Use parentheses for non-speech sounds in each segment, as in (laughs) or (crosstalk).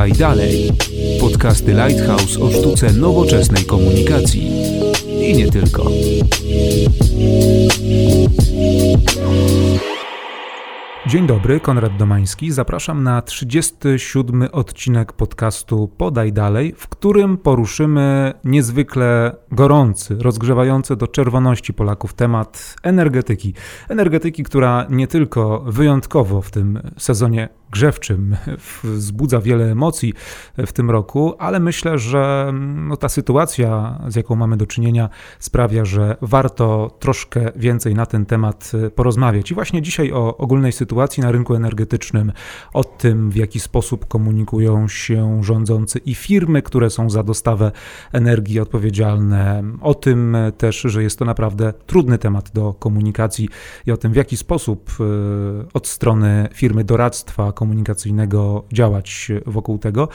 Podaj dalej. Podcasty Lighthouse o sztuce nowoczesnej komunikacji. I nie tylko. Dzień dobry, Konrad Domański. Zapraszam na 37 odcinek podcastu Podaj Dalej, w którym poruszymy niezwykle gorący, rozgrzewający do czerwoności Polaków temat energetyki. Energetyki, która nie tylko wyjątkowo w tym sezonie grzewczym, wzbudza wiele emocji w tym roku, ale myślę, że no, ta sytuacja, z jaką mamy do czynienia, sprawia, że warto troszkę więcej na ten temat porozmawiać. I właśnie dzisiaj o ogólnej sytuacji na rynku energetycznym, o tym, w jaki sposób komunikują się rządzący i firmy, które są za dostawę energii odpowiedzialne, o tym też, że jest to naprawdę trudny temat do komunikacji i o tym, w jaki sposób e, od strony firmy doradztwa, komunikacyjnego działać wokół tego.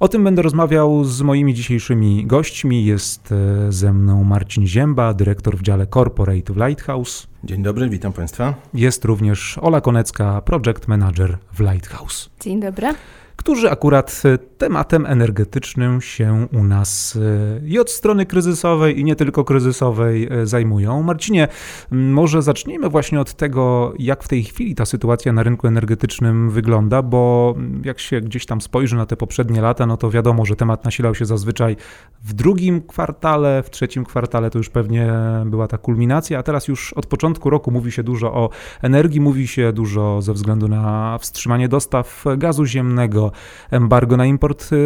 O tym będę rozmawiał z moimi dzisiejszymi gośćmi. Jest e, ze mną Marcin Zięba, dyrektor w dziale Corporate w Lighthouse. Dzień dobry, witam Państwa. Jest również Ola Konecka, project manager w Lighthouse. Dzień dobry którzy akurat e, tematem energetycznym się u nas e, i od strony kryzysowej, i nie tylko kryzysowej e, zajmują. Marcinie, może zacznijmy właśnie od tego, jak w tej chwili ta sytuacja na rynku energetycznym wygląda, bo jak się gdzieś tam spojrzy na te poprzednie lata, no to wiadomo, że temat nasilał się zazwyczaj w drugim kwartale, w trzecim kwartale to już pewnie była ta kulminacja, a teraz już od początku roku mówi się dużo o energii, mówi się dużo ze względu na wstrzymanie dostaw gazu ziemnego, embargo na import y,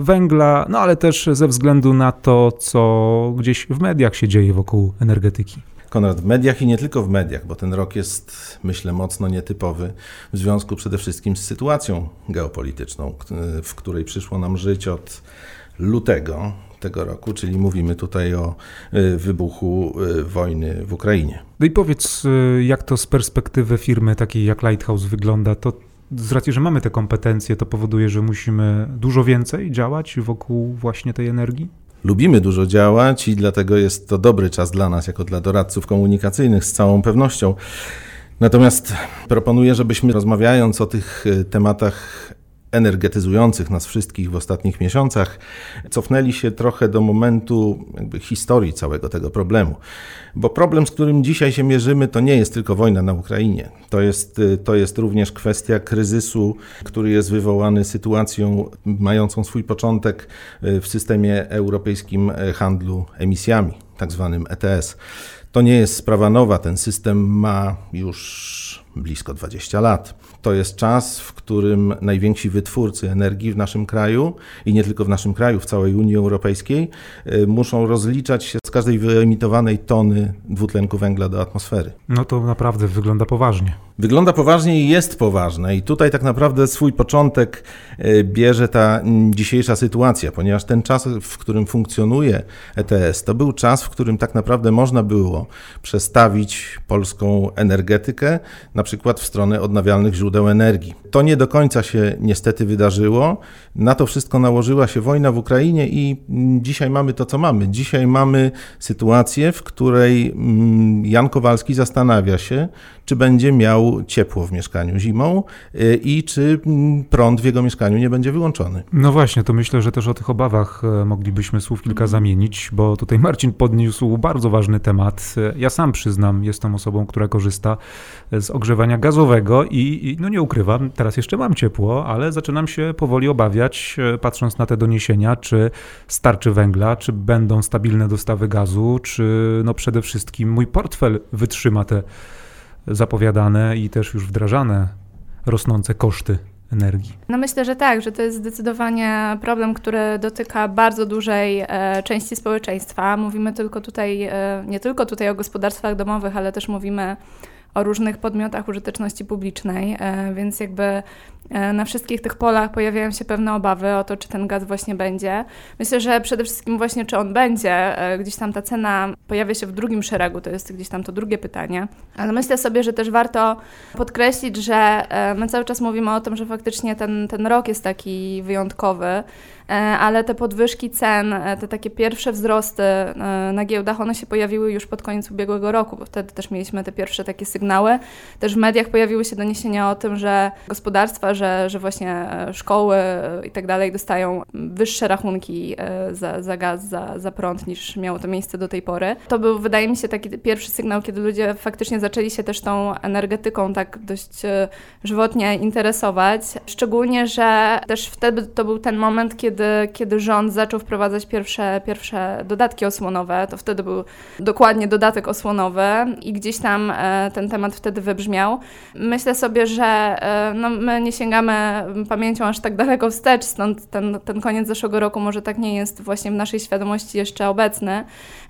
węgla, no ale też ze względu na to, co gdzieś w mediach się dzieje wokół energetyki. Konrad, w mediach i nie tylko w mediach, bo ten rok jest, myślę, mocno nietypowy w związku przede wszystkim z sytuacją geopolityczną, w której przyszło nam żyć od lutego tego roku, czyli mówimy tutaj o y, wybuchu y, wojny w Ukrainie. No i powiedz, jak to z perspektywy firmy takiej jak Lighthouse wygląda? To z racji, że mamy te kompetencje, to powoduje, że musimy dużo więcej działać wokół właśnie tej energii? Lubimy dużo działać i dlatego jest to dobry czas dla nas, jako dla doradców komunikacyjnych, z całą pewnością. Natomiast proponuję, żebyśmy rozmawiając o tych e, tematach energetyzujących nas wszystkich w ostatnich miesiącach, cofnęli się trochę do momentu historii całego tego problemu. Bo problem, z którym dzisiaj się mierzymy, to nie jest tylko wojna na Ukrainie. To jest, to jest również kwestia kryzysu, który jest wywołany sytuacją mającą swój początek w systemie europejskim handlu emisjami, tak zwanym ETS. To nie jest sprawa nowa, ten system ma już blisko 20 lat. To jest czas, w którym najwięksi wytwórcy energii w naszym kraju i nie tylko w naszym kraju, w całej Unii Europejskiej, y, muszą rozliczać się z każdej wyemitowanej tony dwutlenku węgla do atmosfery. No to naprawdę wygląda poważnie. Wygląda poważnie i jest poważne. I tutaj tak naprawdę swój początek y, bierze ta dzisiejsza sytuacja, ponieważ ten czas, w którym funkcjonuje ETS, to był czas, w którym tak naprawdę można było przestawić polską energetykę na przykład w stronę odnawialnych źródeł energii. To nie do końca się niestety wydarzyło. Na to wszystko nałożyła się wojna w Ukrainie i dzisiaj mamy to, co mamy. Dzisiaj mamy sytuację, w której mm, Jan Kowalski zastanawia się, czy będzie miał ciepło w mieszkaniu zimą y, i czy mm, prąd w jego mieszkaniu nie będzie wyłączony. No właśnie, to myślę, że też o tych obawach e, moglibyśmy słów kilka zamienić, bo tutaj Marcin podniósł bardzo ważny temat. Ja sam przyznam, jestem osobą, która korzysta z ogrzewania gazowego i, i no nie ukrywam, teraz jeszcze mam ciepło, ale zaczynam się powoli obawiać, e, patrząc na te doniesienia, czy starczy węgla, czy będą stabilne dostawy gazu, czy no przede wszystkim mój portfel wytrzyma te zapowiadane i też już wdrażane rosnące koszty energii. No myślę, że tak, że to jest zdecydowanie problem, który dotyka bardzo dużej e, części społeczeństwa. Mówimy tylko tutaj, e, nie tylko tutaj o gospodarstwach domowych, ale też mówimy o różnych podmiotach użyteczności publicznej, e, więc jakby na wszystkich tych polach pojawiają się pewne obawy o to, czy ten gaz właśnie będzie. Myślę, że przede wszystkim właśnie, czy on będzie, e, gdzieś tam ta cena pojawia się w drugim szeregu, to jest gdzieś tam to drugie pytanie. Ale myślę sobie, że też warto podkreślić, że my cały czas mówimy o tym, że faktycznie ten, ten rok jest taki wyjątkowy, ale te podwyżki cen, te takie pierwsze wzrosty na giełdach, one się pojawiły już pod koniec ubiegłego roku, bo wtedy też mieliśmy te pierwsze takie sygnały. Też w mediach pojawiły się doniesienia o tym, że gospodarstwa, że, że właśnie szkoły i tak dalej dostają wyższe rachunki za, za gaz, za, za prąd niż miało to miejsce do tej pory. To był, wydaje mi się, taki pierwszy sygnał, kiedy ludzie faktycznie zaczęli się też tą energetyką tak dość żywotnie interesować. Szczególnie, że też wtedy to był ten moment, kiedy, kiedy rząd zaczął wprowadzać pierwsze, pierwsze dodatki osłonowe. To wtedy był dokładnie dodatek osłonowy i gdzieś tam e, ten temat wtedy wybrzmiał. Myślę sobie, że e, no, my nie sięgamy pamięcią aż tak daleko wstecz, stąd ten, ten koniec zeszłego roku może tak nie jest właśnie w naszej świadomości jeszcze obecny,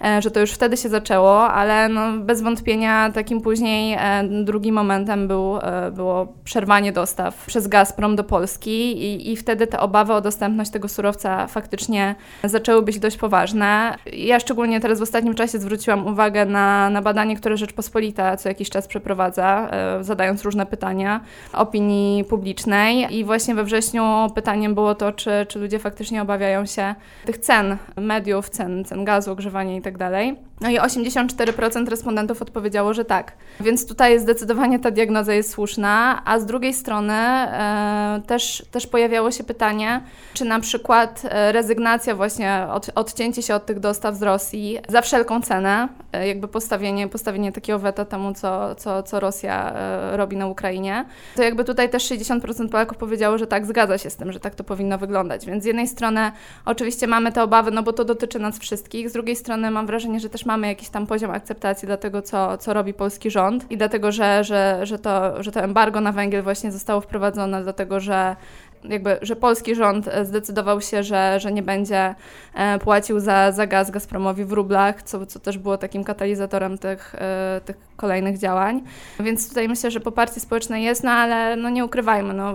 e, że to już wtedy się zaczęło, ale no, bez wątpienia takim później drugim momentem był, było przerwanie dostaw przez Gazprom do Polski i, i wtedy te obawy o dostępność tego surowca faktycznie zaczęły być dość poważne. Ja szczególnie teraz w ostatnim czasie zwróciłam uwagę na, na badanie, które Rzeczpospolita co jakiś czas przeprowadza, e, zadając różne pytania opinii publicznej. I właśnie we wrześniu pytaniem było to, czy, czy ludzie faktycznie obawiają się tych cen mediów, cen, cen gazu, ogrzewania itd. No i 84% respondentów odpowiedziało, że tak. Więc tutaj zdecydowanie ta diagnoza jest słuszna, a z drugiej strony e, też, też pojawiało się pytanie, czy na przykład e, rezygnacja właśnie, od, odcięcie się od tych dostaw z Rosji za wszelką cenę, e, jakby postawienie, postawienie takiego weta temu, co, co, co Rosja e, robi na Ukrainie, to jakby tutaj też 60% Polaków powiedziało, że tak, zgadza się z tym, że tak to powinno wyglądać. Więc z jednej strony oczywiście mamy te obawy, no bo to dotyczy nas wszystkich, z drugiej strony mam wrażenie, że też mamy jakiś tam poziom akceptacji dla tego, co, co robi polski rząd i dlatego, że, że, że, to, że to embargo na węgiel właśnie zostało wprowadzone, dlatego, że jakby, że polski rząd zdecydował się, że, że nie będzie e, płacił za, za gaz Gazpromowi w rublach, co, co też było takim katalizatorem tych, e, tych kolejnych działań. Więc tutaj myślę, że poparcie społeczne jest, no ale no nie ukrywajmy, no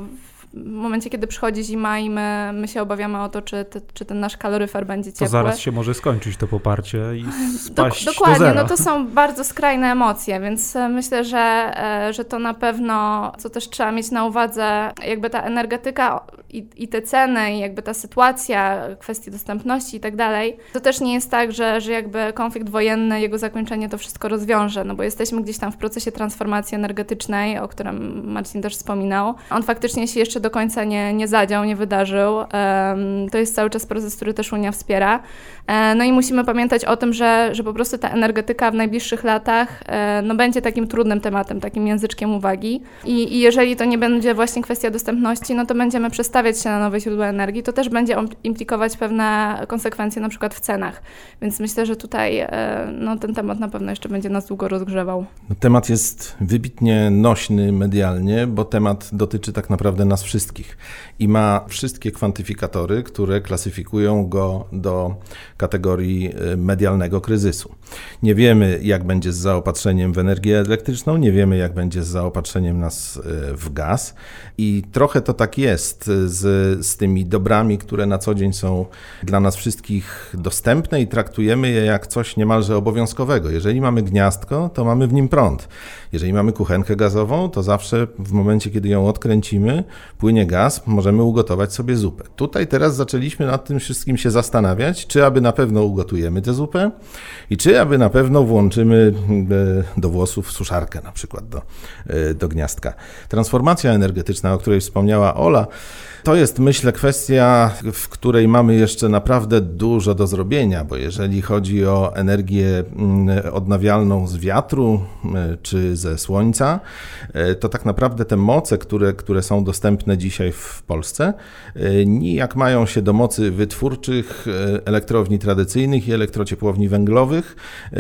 w momencie, kiedy przychodzi zima i my, my się obawiamy o to, czy, te, czy ten nasz kaloryfer będzie ciepły. To zaraz się może skończyć to poparcie i spaść Do, Dokładnie, do zera. no to są bardzo skrajne emocje, więc e, myślę, że, e, że to na pewno, co też trzeba mieć na uwadze, jakby ta energetyka i, i te ceny, i jakby ta sytuacja, kwestie dostępności i tak dalej, to też nie jest tak, że, że jakby konflikt wojenny, jego zakończenie to wszystko rozwiąże, no bo jesteśmy gdzieś tam w procesie transformacji energetycznej, o którym Marcin też wspominał. On faktycznie się jeszcze do końca nie, nie zadział, nie wydarzył. To jest cały czas proces, który też Unia wspiera. E, no i musimy pamiętać o tym, że, że po prostu ta energetyka w najbliższych latach e, no, będzie takim trudnym tematem, takim języczkiem uwagi. I, I jeżeli to nie będzie właśnie kwestia dostępności, no to będziemy przestawiać się na nowe źródła energii. To też będzie implikować pewne konsekwencje na przykład w cenach. Więc myślę, że tutaj e, no, ten temat na pewno jeszcze będzie nas długo rozgrzewał. Temat jest wybitnie nośny medialnie, bo temat dotyczy tak naprawdę nas wszystkich i ma wszystkie kwantyfikatory, które klasyfikują go do kategorii y, medialnego kryzysu. Nie wiemy, jak będzie z zaopatrzeniem w energię elektryczną, nie wiemy, jak będzie z zaopatrzeniem nas y, w gaz i trochę to tak jest z, z tymi dobrami, które na co dzień są dla nas wszystkich dostępne i traktujemy je jak coś niemalże obowiązkowego. Jeżeli mamy gniazdko, to mamy w nim prąd. Jeżeli mamy kuchenkę gazową, to zawsze w momencie, kiedy ją odkręcimy, płynie gaz, możemy ugotować sobie zupę. Tutaj teraz zaczęliśmy nad tym wszystkim się zastanawiać, czy aby na pewno ugotujemy tę zupę i czy aby na pewno włączymy e, do włosów suszarkę na przykład do, e, do gniazdka. Transformacja energetyczna, o której wspomniała Ola, to jest myślę kwestia, w której mamy jeszcze naprawdę dużo do zrobienia, bo jeżeli chodzi o energię mm, odnawialną z wiatru e, czy ze słońca, to tak naprawdę te moce, które, które są dostępne dzisiaj w Polsce, e, nijak mają się do mocy wytwórczych elektrowni tradycyjnych i elektrociepłowni węglowych.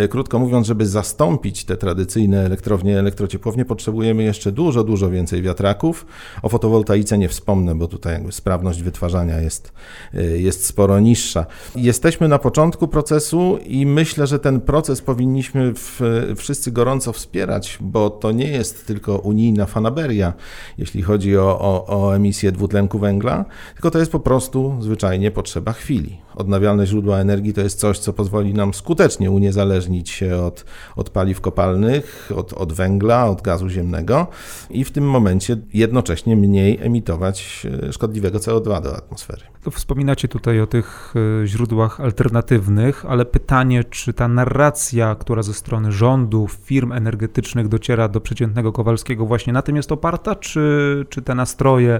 Krótko mówiąc, żeby zastąpić te tradycyjne elektrownie, elektrociepłownie, potrzebujemy jeszcze dużo, dużo więcej wiatraków. O fotowoltaice nie wspomnę, bo tutaj jakby sprawność wytwarzania jest, y, jest sporo niższa. Jesteśmy na początku procesu i myślę, że ten proces powinniśmy w, wszyscy gorąco wspierać, bo to nie jest tylko unijna fanaberia, jeśli chodzi o, o, o emisję dwutlenku węgla, tylko to jest po prostu zwyczajnie potrzeba chwili. Odnawialne źródła energii to jest coś, co pozwoli nam skutecznie uniezależnić się od, od paliw kopalnych, od, od węgla, od gazu ziemnego i w tym momencie jednocześnie mniej emitować e, szkodliwego CO2 do atmosfery. To wspominacie tutaj o tych e, źródłach alternatywnych, ale pytanie, czy ta narracja, która ze strony rządu, firm energetycznych dociera do przeciętnego Kowalskiego właśnie na tym jest oparta, czy, czy te nastroje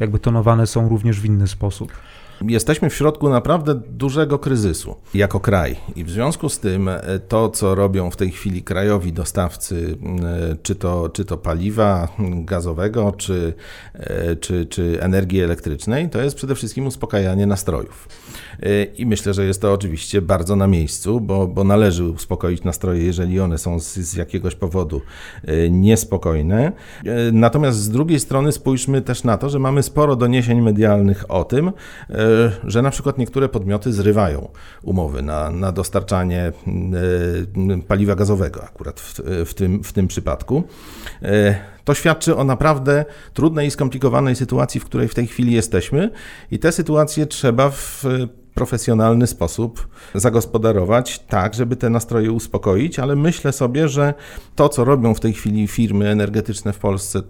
jakby tonowane są również w inny sposób? Jesteśmy w środku naprawdę dużego kryzysu jako kraj i w związku z tym e, to, co robią w tej chwili krajowi dostawcy, e, czy to, czy to paliwa gazowego, czy, e, czy, czy energii elektrycznej, to jest przede wszystkim uspokajanie nastrojów. I myślę, że jest to oczywiście bardzo na miejscu, bo, bo należy uspokoić nastroje, jeżeli one są z, z jakiegoś powodu niespokojne. Natomiast z drugiej strony spójrzmy też na to, że mamy sporo doniesień medialnych o tym, że na przykład niektóre podmioty zrywają umowy na, na dostarczanie paliwa gazowego, akurat w, w, tym, w tym przypadku. E, to świadczy o naprawdę trudnej i skomplikowanej sytuacji, w której w tej chwili jesteśmy, i te sytuacje trzeba w profesjonalny sposób zagospodarować, tak, żeby te nastroje uspokoić, ale myślę sobie, że to, co robią w tej chwili firmy energetyczne w Polsce,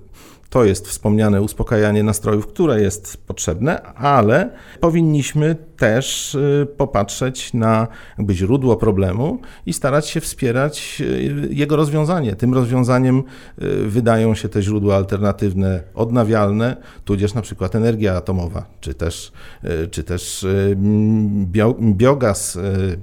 to jest wspomniane uspokajanie nastrojów, które jest potrzebne, ale powinniśmy też y, popatrzeć na jakby źródło problemu i starać się wspierać y, jego rozwiązanie. Tym rozwiązaniem y, wydają się te źródła alternatywne, odnawialne, tudzież na przykład energia atomowa, czy też, czy też biogaz,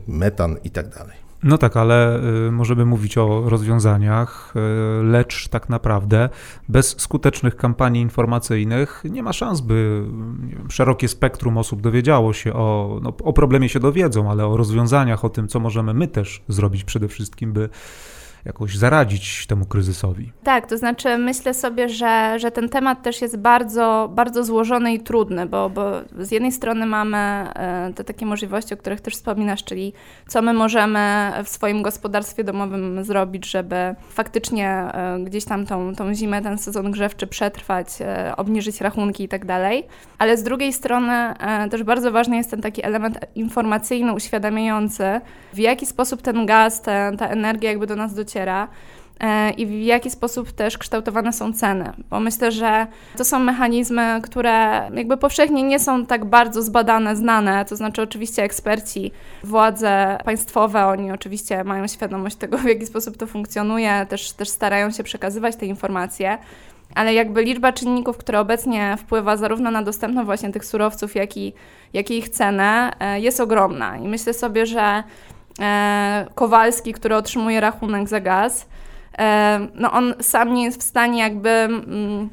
metan i tak. No tak, ale y, możemy mówić o rozwiązaniach, y, lecz tak naprawdę bez skutecznych kampanii informacyjnych nie ma szans, by wiem, szerokie spektrum osób dowiedziało się o, no, o problemie się dowiedzą, ale o rozwiązaniach, o tym, co możemy my też zrobić przede wszystkim, by jakoś zaradzić temu kryzysowi. Tak, to znaczy myślę sobie, że, że ten temat też jest bardzo, bardzo złożony i trudny, bo, bo z jednej strony mamy e, te takie możliwości, o których też wspominasz, czyli co my możemy w swoim gospodarstwie domowym zrobić, żeby faktycznie e, gdzieś tam tą, tą zimę, ten sezon grzewczy przetrwać, e, obniżyć rachunki i tak dalej. Ale z drugiej strony też bardzo ważny jest ten taki element informacyjny, uświadamiający, w jaki sposób ten gaz, ten, ta energia jakby do nas dociera, dociera e, i w jaki sposób też kształtowane są ceny. Bo myślę, że to są mechanizmy, które jakby powszechnie nie są tak bardzo zbadane, znane. To znaczy, oczywiście eksperci, władze państwowe, oni oczywiście mają świadomość tego, w jaki sposób to funkcjonuje, też, też starają się przekazywać te informacje. Ale jakby liczba czynników, które obecnie wpływa zarówno na dostępność właśnie tych surowców, jak i, jak i ich cenę, e, jest ogromna. I myślę sobie, że Kowalski, który otrzymuje rachunek za gaz, e, no on sam nie jest w stanie jakby mm,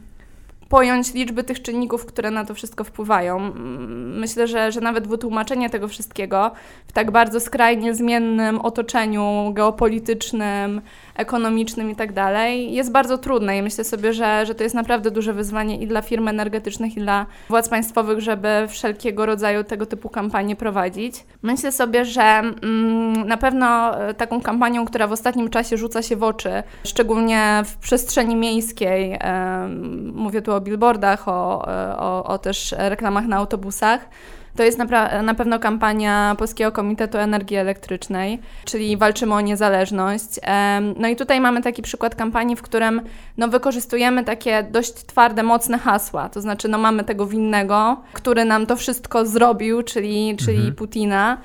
pojąć liczby tych czynników, które na to wszystko wpływają. Myślę, że, że nawet wytłumaczenie tego wszystkiego w tak bardzo skrajnie zmiennym otoczeniu geopolitycznym, ekonomicznym i tak dalej, jest bardzo trudne i myślę sobie, że, że to jest naprawdę duże wyzwanie i dla firm energetycznych, i dla władz państwowych, żeby wszelkiego rodzaju tego typu kampanie prowadzić. Myślę sobie, że mm, na pewno e, taką kampanią, która w ostatnim czasie rzuca się w oczy, szczególnie w przestrzeni miejskiej, e, mówię tu o billboardach, o, e, o, o też reklamach na autobusach, to jest na, na pewno kampania Polskiego Komitetu Energii Elektrycznej, czyli walczymy o niezależność. No i tutaj mamy taki przykład kampanii, w którym no, wykorzystujemy takie dość twarde, mocne hasła. To znaczy, no, mamy tego winnego, który nam to wszystko zrobił, czyli, czyli mhm. Putina.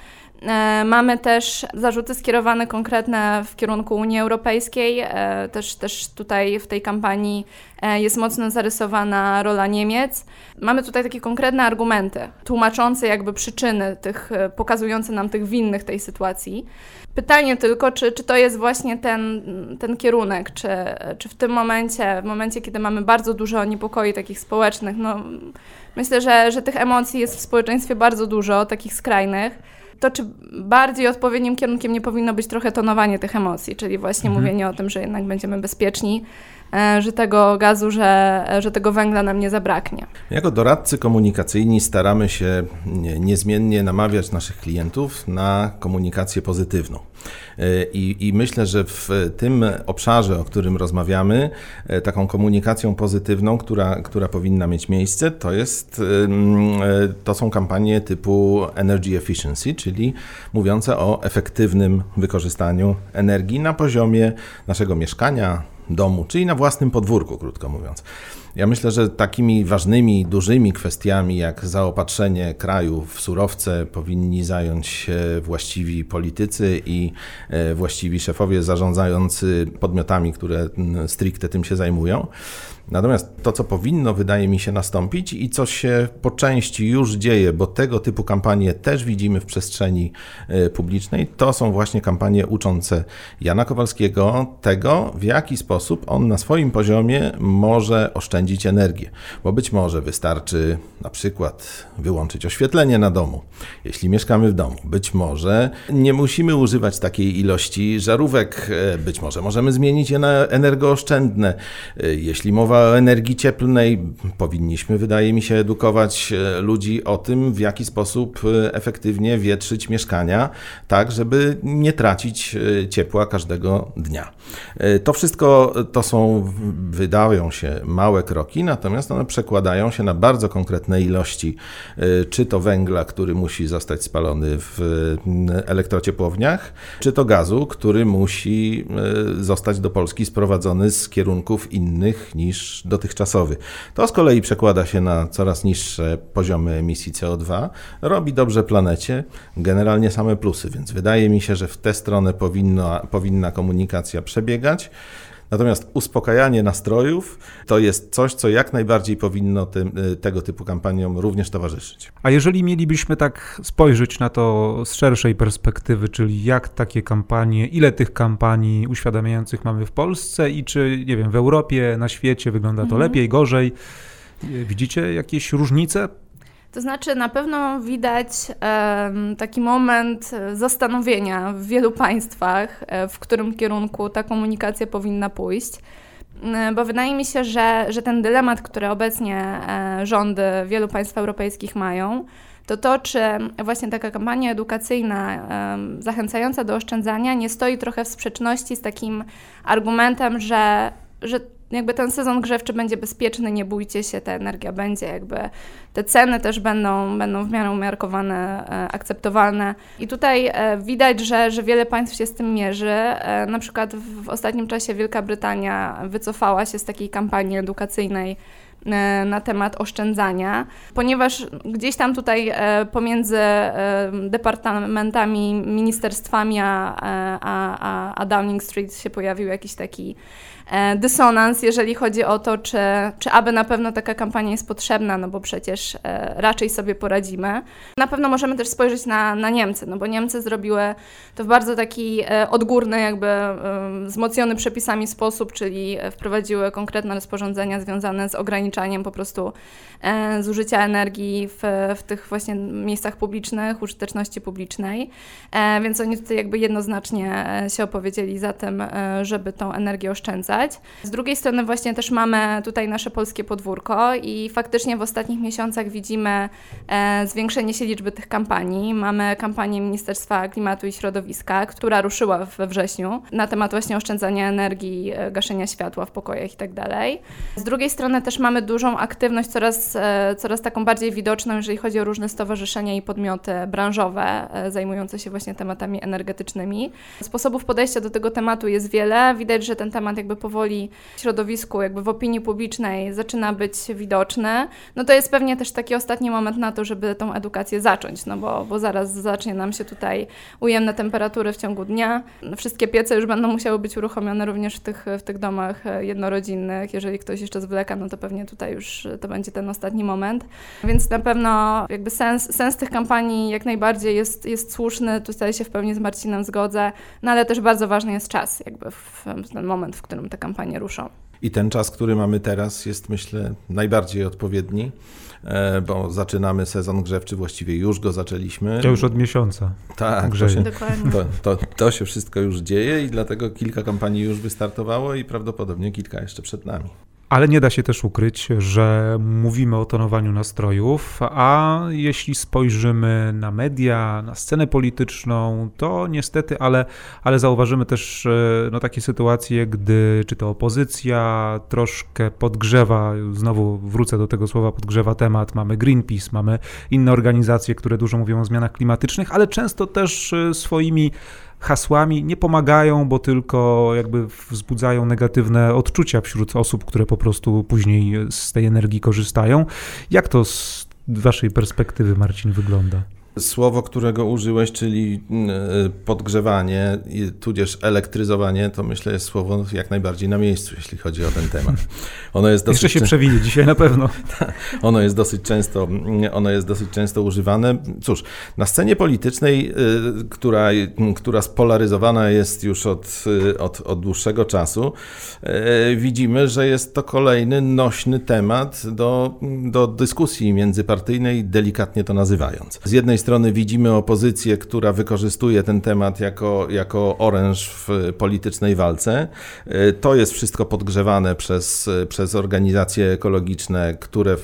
E, mamy też zarzuty skierowane konkretne w kierunku Unii Europejskiej. E, też, też tutaj w tej kampanii e, jest mocno zarysowana rola Niemiec. Mamy tutaj takie konkretne argumenty, tłumaczące jakby przyczyny tych, pokazujące nam tych winnych tej sytuacji. Pytanie tylko, czy, czy to jest właśnie ten, ten kierunek, czy, czy w tym momencie, w momencie, kiedy mamy bardzo dużo niepokoi takich społecznych, no myślę, że, że tych emocji jest w społeczeństwie bardzo dużo, takich skrajnych to czy bardziej odpowiednim kierunkiem nie powinno być trochę tonowanie tych emocji, czyli właśnie mhm. mówienie o tym, że jednak będziemy bezpieczni, że tego gazu, że, że tego węgla nam nie zabraknie. Jako doradcy komunikacyjni staramy się niezmiennie namawiać naszych klientów na komunikację pozytywną. E, I, I, myślę, że w tym obszarze, o którym rozmawiamy, e, taką komunikacją pozytywną, która, która powinna mieć miejsce, to, jest, to są kampanie typu Energy Efficiency, czyli mówiące o efektywnym wykorzystaniu energii na poziomie naszego mieszkania, domu, czyli na własnym podwórku, krótko mówiąc. Ja myślę, że takimi ważnymi, dużymi kwestiami jak zaopatrzenie kraju w surowce powinni zająć się właściwi politycy i e, właściwi szefowie zarządzający podmiotami, które stricte tym się zajmują. Natomiast to, co powinno, wydaje mi się, nastąpić i co się po części już dzieje, bo tego typu kampanie też widzimy w przestrzeni e, publicznej, to są właśnie kampanie uczące Jana Kowalskiego tego, w jaki sposób on na swoim poziomie może oszczędzić energię. Bo być może wystarczy na przykład wyłączyć oświetlenie na domu, jeśli mieszkamy w domu. Być może nie musimy używać takiej ilości żarówek, e, być może możemy zmienić je na energooszczędne. E, jeśli mowa o energii cieplnej, powinniśmy, wydaje mi się, edukować e, ludzi o tym, w jaki sposób e, efektywnie wietrzyć mieszkania, tak, żeby nie tracić e, ciepła każdego dnia. To wszystko to są, wydają się małe kroki, natomiast one przekładają się na bardzo konkretne ilości, czy to węgla, który musi zostać spalony w elektrociepłowniach, czy to gazu, który musi zostać do Polski sprowadzony z kierunków innych niż dotychczasowy. To z kolei przekłada się na coraz niższe poziomy emisji CO2, robi dobrze planecie, generalnie same plusy, więc wydaje mi się, że w tę stronę powinno, powinna komunikacja przebiegać. Natomiast uspokajanie nastrojów to jest coś, co jak najbardziej powinno tym, y, tego typu kampaniom również towarzyszyć. A jeżeli mielibyśmy tak spojrzeć na to z szerszej perspektywy, czyli jak takie kampanie, ile tych kampanii uświadamiających mamy w Polsce i czy, nie wiem, w Europie, na świecie wygląda to mhm. lepiej, gorzej? Widzicie jakieś różnice? To znaczy, na pewno widać taki moment zastanowienia w wielu państwach, e, w którym kierunku ta komunikacja powinna pójść. E, bo wydaje mi się, że, że ten dylemat, który obecnie e, rządy wielu państw europejskich mają, to to, czy właśnie taka kampania edukacyjna zachęcająca do oszczędzania nie stoi trochę w sprzeczności z takim argumentem, że, że jakby ten sezon grzewczy będzie bezpieczny, nie bójcie się, ta energia będzie jakby, te ceny też będą, będą w miarę umiarkowane, e, akceptowalne. I tutaj e, widać, że, że wiele państw się z tym mierzy. E, na przykład w ostatnim czasie Wielka Brytania wycofała się z takiej kampanii edukacyjnej na temat oszczędzania, ponieważ gdzieś tam tutaj pomiędzy departamentami, ministerstwami a, a, a Downing Street się pojawił jakiś taki dysonans, jeżeli chodzi o to, czy, czy aby na pewno taka kampania jest potrzebna, no bo przecież e, raczej sobie poradzimy. Na pewno możemy też spojrzeć na, na Niemcy, no bo Niemcy zrobiły to w bardzo taki e, odgórny, jakby wzmocniony przepisami sposób, czyli wprowadziły konkretne rozporządzenia związane z ograniczaniem po prostu zużycia energii w, w tych właśnie miejscach publicznych, użyteczności publicznej, więc oni tutaj jakby jednoznacznie się opowiedzieli za tym, żeby tą energię oszczędzać. Z drugiej strony właśnie też mamy tutaj nasze polskie podwórko i faktycznie w ostatnich miesiącach widzimy e, zwiększenie się liczby tych kampanii. Mamy kampanię Ministerstwa Klimatu i Środowiska, która ruszyła we wrześniu na temat właśnie oszczędzania energii, e, gaszenia światła w pokojach itd. Tak Z drugiej strony też mamy dużą aktywność, coraz, e, coraz taką bardziej widoczną, jeżeli chodzi o różne stowarzyszenia i podmioty branżowe zajmujące się właśnie tematami energetycznymi. Sposobów podejścia do tego tematu jest wiele. Widać, że ten temat jakby powoli w środowisku, jakby w opinii publicznej zaczyna być widoczny, no to jest pewnie też taki ostatni moment na to, żeby tą edukację zacząć, no bo, bo zaraz zacznie nam się tutaj ujemne temperatury w ciągu dnia. Wszystkie piece już będą musiały być uruchomione również w tych, w tych domach jednorodzinnych. Jeżeli ktoś jeszcze zwleka, no to pewnie tutaj już to będzie ten ostatni moment. Więc na pewno jakby sens, sens tych kampanii jak najbardziej jest, jest słuszny. Tutaj się w pełni z Marcinem zgodzę, no ale też bardzo ważny jest czas, jakby w ten moment, w którym te kampanie ruszą. I ten czas, który mamy teraz, jest myślę najbardziej odpowiedni, e, bo zaczynamy sezon grzewczy, właściwie już go zaczęliśmy. Ja już od miesiąca. Tak, to grzeje. to, to, to się wszystko już dzieje i dlatego kilka kampanii już wystartowało i prawdopodobnie kilka jeszcze przed nami. Ale nie da się też ukryć, że mówimy o tonowaniu nastrojów, a jeśli spojrzymy na media, na scenę polityczną, to niestety, ale, ale zauważymy też e, no, takie sytuacje, gdy czy to opozycja troszkę podgrzewa, znowu wrócę do tego słowa, podgrzewa temat, mamy Greenpeace, mamy inne organizacje, które dużo mówią o zmianach klimatycznych, ale często też e, swoimi hasłami nie pomagają, bo tylko jakby wzbudzają negatywne odczucia wśród osób, które po prostu później z tej energii korzystają. Jak to z waszej perspektywy, Marcin, wygląda? Słowo, którego użyłeś, czyli y, podgrzewanie, tudzież elektryzowanie, to myślę jest słowo jak najbardziej na miejscu, jeśli chodzi o ten temat. (laughs) Ono jest dosyć, Jeszcze się przewinie dzisiaj na pewno. (laughs) ono jest dosyć często, ono jest dosyć często używane. Cóż, na scenie politycznej, y, która, która spolaryzowana jest już od, y, od, od dłuższego czasu, widzimy, że jest to kolejny nośny temat do, do dyskusji międzypartyjnej, delikatnie to nazywając. Z jednej strony widzimy opozycję, która wykorzystuje ten temat jako, jako oręż w politycznej walce. Y, To jest wszystko podgrzewane przez, przez organizacje ekologiczne, które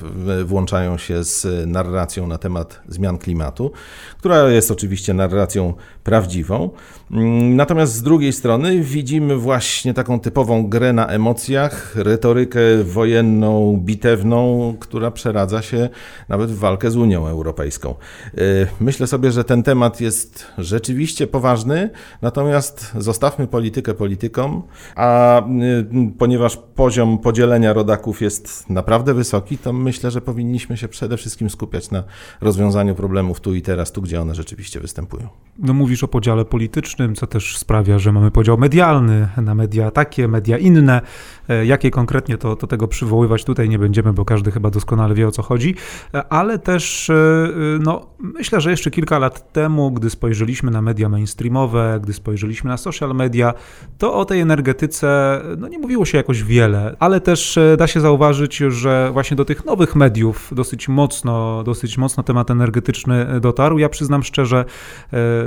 włączają się z narracją na temat zmian klimatu, która jest oczywiście narracją prawdziwą. Mm, Natomiast z drugiej strony widzimy właśnie taką typową grę na emocjach, retorykę wojenną, bitewną, która przeradza się nawet w walkę z Unią Europejską. Y, Myślę sobie, że ten temat jest rzeczywiście poważny, natomiast zostawmy politykę politykom, a y, ponieważ poziom podzielenia rodaków jest naprawdę wysoki, to myślę, że powinniśmy się przede wszystkim skupiać na rozwiązaniu problemów tu i teraz, tu gdzie one rzeczywiście występują. No mówisz o podziale politycznym, co też sprawia, że mamy podział medialny na media takie, media inne. E, Jakie konkretnie to, to tego przywoływać tutaj nie będziemy, bo każdy chyba doskonale wie o co chodzi, E, ale też e, no, myślę, że jeszcze kilka lat temu, gdy spojrzeliśmy na media mainstreamowe, gdy spojrzeliśmy na social media, to o tej energetyce no, nie mówiło się jakoś wiele, ale też da się zauważyć, że właśnie do tych nowych mediów dosyć mocno, dosyć mocno temat energetyczny dotarł. Ja przyznam szczerze,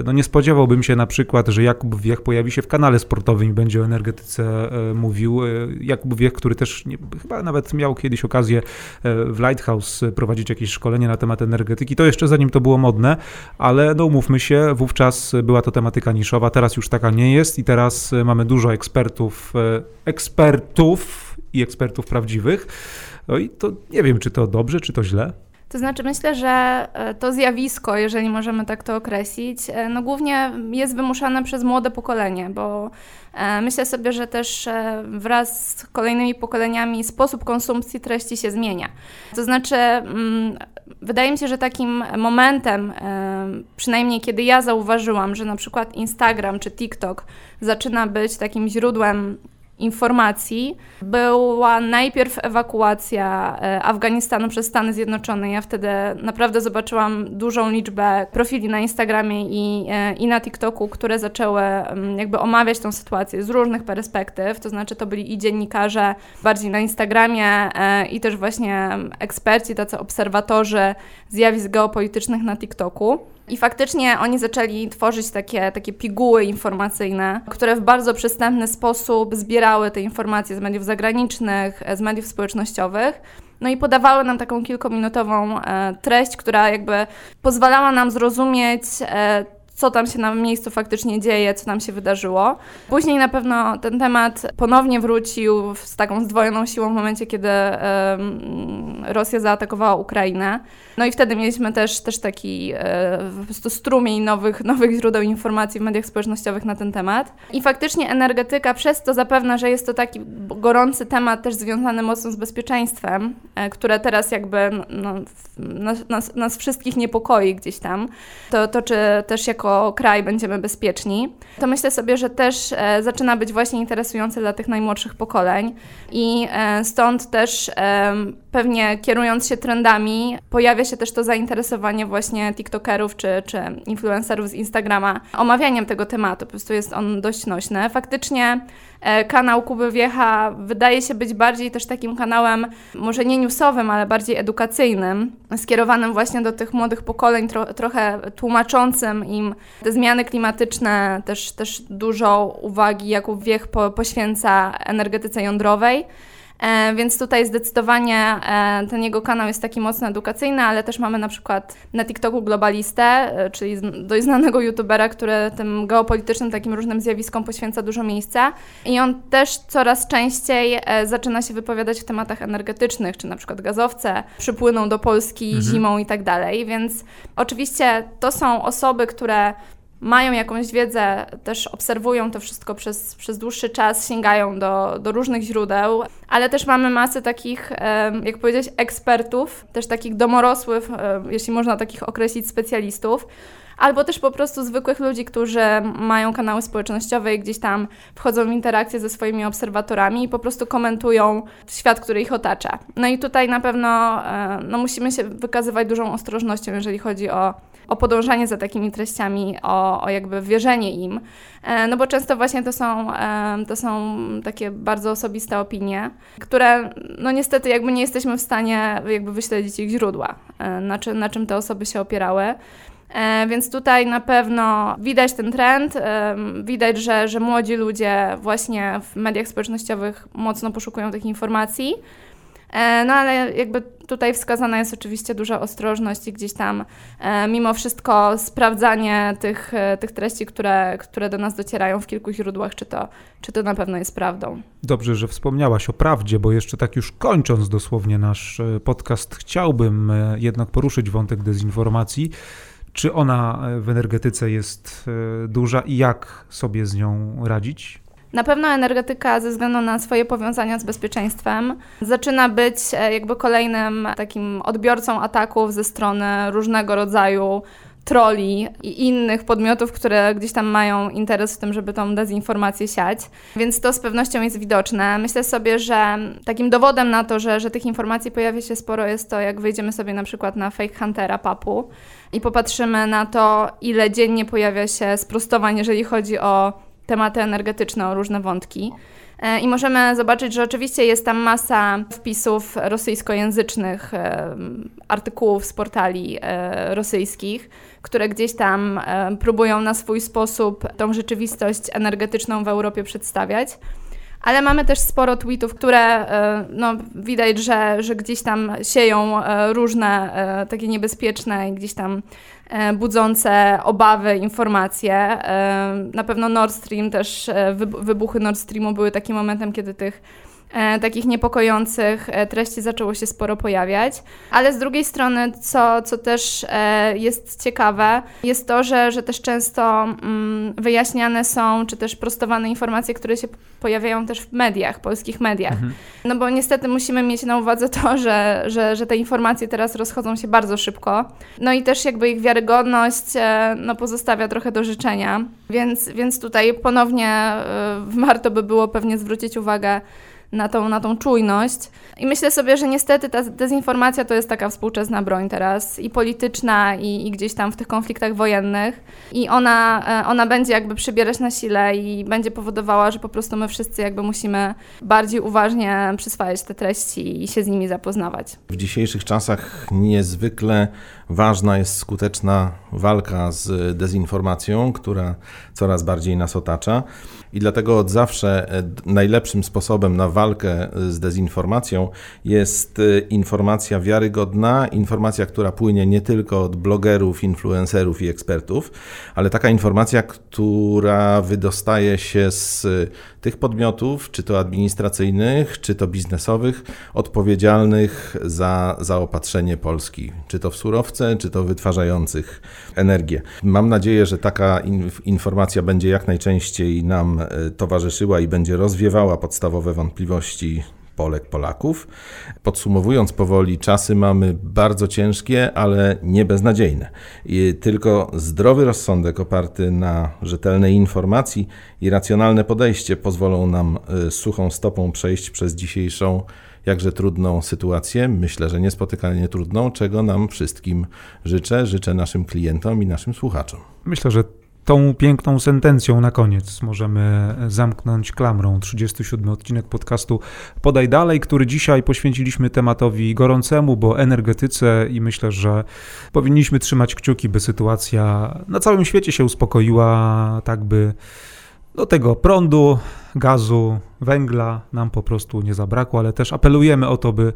no nie spodziewałbym się na przykład, że Jakub Wiech pojawi się w kanale sportowym i będzie o energetyce e, mówił. E, Jakub Wiech, który też nie, chyba nawet miał kiedyś okazję e, w Lighthouse prowadzić jakieś szkolenie na temat energetyki. To jeszcze zanim to było modne, ale no umówmy się, wówczas była to tematyka niszowa, teraz już taka nie jest i teraz mamy dużo ekspertów, ekspertów i ekspertów prawdziwych. No i to nie wiem, czy to dobrze, czy to źle. To znaczy, myślę, że e, to zjawisko, jeżeli możemy tak to określić, e, no głównie jest wymuszane przez młode pokolenie, bo e, myślę sobie, że też wraz z kolejnymi pokoleniami sposób konsumpcji treści się zmienia. To znaczy, mm, wydaje mi się, że takim momentem, przynajmniej kiedy ja zauważyłam, że na przykład Instagram czy TikTok zaczyna być takim źródłem informacji była najpierw ewakuacja e, Afganistanu przez Stany Zjednoczone. Ja wtedy naprawdę zobaczyłam dużą liczbę profili na Instagramie i, e, i na TikToku, które zaczęły mm, jakby omawiać tą sytuację z różnych perspektyw. To znaczy, to byli i dziennikarze bardziej na Instagramie, e, i też właśnie eksperci, tacy obserwatorzy zjawisk geopolitycznych na TikToku. I faktycznie oni zaczęli tworzyć takie, takie piguły informacyjne, które w bardzo przystępny sposób zbierały te informacje z mediów zagranicznych, e, z mediów społecznościowych. No i podawały nam taką kilkuminutową e, treść, która jakby pozwalała nam zrozumieć, e, co tam się na miejscu faktycznie dzieje, co tam się wydarzyło. Później na pewno ten temat ponownie wrócił z taką zdwojoną siłą w momencie, kiedy Rosja zaatakowała Ukrainę. No i wtedy mieliśmy też, też taki e, po prostu strumień nowych, nowych źródeł informacji w mediach społecznościowych na ten temat. I faktycznie energetyka, przez to zapewne, że jest to taki gorący temat też związany mocno z bezpieczeństwem, e, które teraz jakby no, nas, nas, nas wszystkich niepokoi gdzieś tam, to, to czy też jako kraj będziemy bezpieczni, to myślę sobie, że też e, zaczyna być właśnie interesujące dla tych najmłodszych pokoleń i e, stąd też pewnie kierując się trendami, pojawia się też to zainteresowanie właśnie TikTokerów czy, czy influencerów z Instagrama omawianiem tego tematu. Po prostu jest on dość nośny. Faktycznie e, kanał Kuby Wiecha wydaje się być bardziej też takim kanałem, może nie newsowym, ale bardziej edukacyjnym, skierowanym właśnie do tych młodych pokoleń, tro, trochę tłumaczącym im te zmiany klimatyczne, też, też dużo uwagi Jakub Wiech po, poświęca energetyce jądrowej. E, więc tutaj zdecydowanie e, ten jego kanał jest taki mocno edukacyjny, ale też mamy na przykład na TikToku globalistę, e, czyli dość znanego youtubera, który tym geopolitycznym takim różnym zjawiskom poświęca dużo miejsca i on też coraz częściej zaczyna się wypowiadać w tematach energetycznych, czy na przykład gazowce przypłyną do Polski mhm. zimą i tak dalej, więc oczywiście to są osoby, które mają jakąś wiedzę, też obserwują to wszystko przez, przez dłuższy czas, sięgają do, do różnych źródeł, ale też mamy masę takich, jak powiedzieć, ekspertów, też takich domorosłych, jeśli można takich określić, specjalistów, albo też po prostu zwykłych ludzi, którzy mają kanały społecznościowe i gdzieś tam wchodzą w interakcję ze swoimi obserwatorami i po prostu komentują świat, który ich otacza. No i tutaj na pewno no, musimy się wykazywać dużą ostrożnością, jeżeli chodzi o o podążanie za takimi treściami, o, o jakby wierzenie im, e, no bo często właśnie to są, e, to są takie bardzo osobiste opinie, które no niestety jakby nie jesteśmy w stanie jakby wyśledzić ich źródła, e, na, czy, na czym te osoby się opierały. Więc tutaj na pewno widać ten trend, widać, że, że młodzi ludzie właśnie w mediach społecznościowych mocno poszukują tych informacji. E, no ale jakby tutaj wskazana jest oczywiście duża ostrożność i gdzieś tam e, mimo wszystko sprawdzanie tych, e, tych treści, które, które do nas docierają w kilku źródłach, czy to, czy to na pewno jest prawdą. Dobrze, że wspomniałaś o prawdzie, bo jeszcze tak już kończąc dosłownie nasz podcast, chciałbym jednak poruszyć wątek dezinformacji. Czy ona w energetyce jest duża i jak sobie z nią radzić? Na pewno energetyka ze względu na swoje powiązania z bezpieczeństwem zaczyna być e, jakby kolejnym takim odbiorcą ataków ze strony różnego rodzaju troli i innych podmiotów, które gdzieś tam mają interes w tym, żeby tą dezinformację siać. Więc to z pewnością jest widoczne. Myślę sobie, że takim dowodem na to, że, że tych informacji pojawia się sporo jest to, jak wejdziemy sobie na przykład na Fake Huntera papu i popatrzymy na to, ile dziennie pojawia się sprostowań, jeżeli chodzi o tematy energetyczne, o różne wątki. E, I możemy zobaczyć, że oczywiście jest tam masa wpisów rosyjskojęzycznych, e, artykułów z portali e, rosyjskich, które gdzieś tam próbują na swój sposób tą rzeczywistość energetyczną w Europie przedstawiać. Ale mamy też sporo tweetów, które no, widać, że, że gdzieś tam sieją różne takie niebezpieczne gdzieś tam E, budzące obawy informacje. E, na pewno Nord Stream też, e, wybuchy Nord Streamu były takim momentem, kiedy tych e, takich niepokojących e, treści zaczęło się sporo pojawiać. Ale z drugiej strony, co, co też e, jest ciekawe, jest to, że, że też często mm, wyjaśniane są, czy też prostowane informacje, które się pojawiają też w mediach, polskich mediach. Mhm. No bo niestety musimy mieć na uwadze to, że, że, że te informacje teraz rozchodzą się bardzo szybko. No i też jakby ich wiarygodność e, no, pozostawia trochę do życzenia. Więc, więc tutaj ponownie e, warto by było pewnie zwrócić uwagę na tą, na tą czujność. I myślę sobie, że niestety ta dezinformacja to jest taka współczesna broń teraz i polityczna, i, i gdzieś tam w tych konfliktach wojennych. I ona, e, ona będzie jakby przybierać na sile i będzie powodowała, że po prostu my wszyscy jakby musimy bardziej uważnie przyswajać te treści i się z nimi zapoznawać. W dzisiejszych czasach niezwykle ważna jest skuteczna walka z dezinformacją, która coraz bardziej nas otacza. I dlatego od zawsze e, najlepszym sposobem na walkę z dezinformacją jest e, informacja wiarygodna, informacja, która płynie nie tylko od blogerów, influencerów i ekspertów, ale taka informacja, która wydostaje się z tych podmiotów, czy to administracyjnych, czy to biznesowych, odpowiedzialnych za zaopatrzenie Polski, czy to w surowce, czy to wytwarzających energię. Mam nadzieję, że taka informacja będzie jak najczęściej nam e, towarzyszyła i będzie rozwiewała podstawowe wątpliwości Polek, Polaków. Podsumowując powoli, czasy mamy bardzo ciężkie, ale nie beznadziejne. I tylko zdrowy rozsądek oparty na rzetelnej informacji i racjonalne podejście pozwolą nam y, suchą stopą przejść przez dzisiejszą jakże trudną sytuację, myślę, że niespotykalnie trudną, czego nam wszystkim życzę, życzę naszym klientom i naszym słuchaczom. Myślę, że tą piękną sentencją na koniec. Możemy zamknąć klamrą. 37 odcinek podcastu Podaj Dalej, który dzisiaj poświęciliśmy tematowi gorącemu, bo energetyce i myślę, że powinniśmy trzymać kciuki, by sytuacja na całym świecie się uspokoiła, tak by do tego prądu, gazu, węgla nam po prostu nie zabrakło, ale też apelujemy o to, by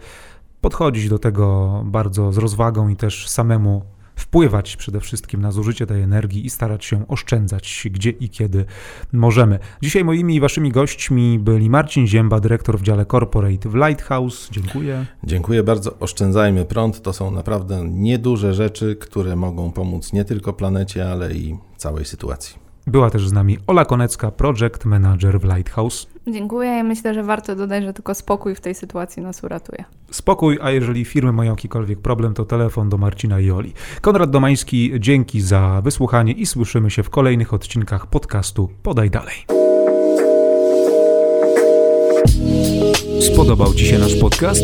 podchodzić do tego bardzo z rozwagą i też samemu wpływać przede wszystkim na zużycie tej energii i starać się oszczędzać gdzie i kiedy możemy. Dzisiaj moimi i waszymi gośćmi byli Marcin Zięba, dyrektor w dziale Corporate w Lighthouse. Dziękuję. Dziękuję bardzo. Oszczędzajmy prąd. To są naprawdę nieduże rzeczy, które mogą pomóc nie tylko planecie, ale i całej sytuacji. Była też z nami Ola Konecka, project manager w Lighthouse. Dziękuję i myślę, że warto dodać, że tylko spokój w tej sytuacji nas uratuje. Spokój, a jeżeli firmy mają jakikolwiek problem, to telefon do Marcina i Oli. Konrad Domański, dzięki za wysłuchanie i słyszymy się w kolejnych odcinkach podcastu Podaj Dalej. Spodobał Ci się nasz podcast?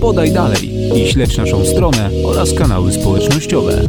Podaj dalej i śledź naszą stronę oraz kanały społecznościowe.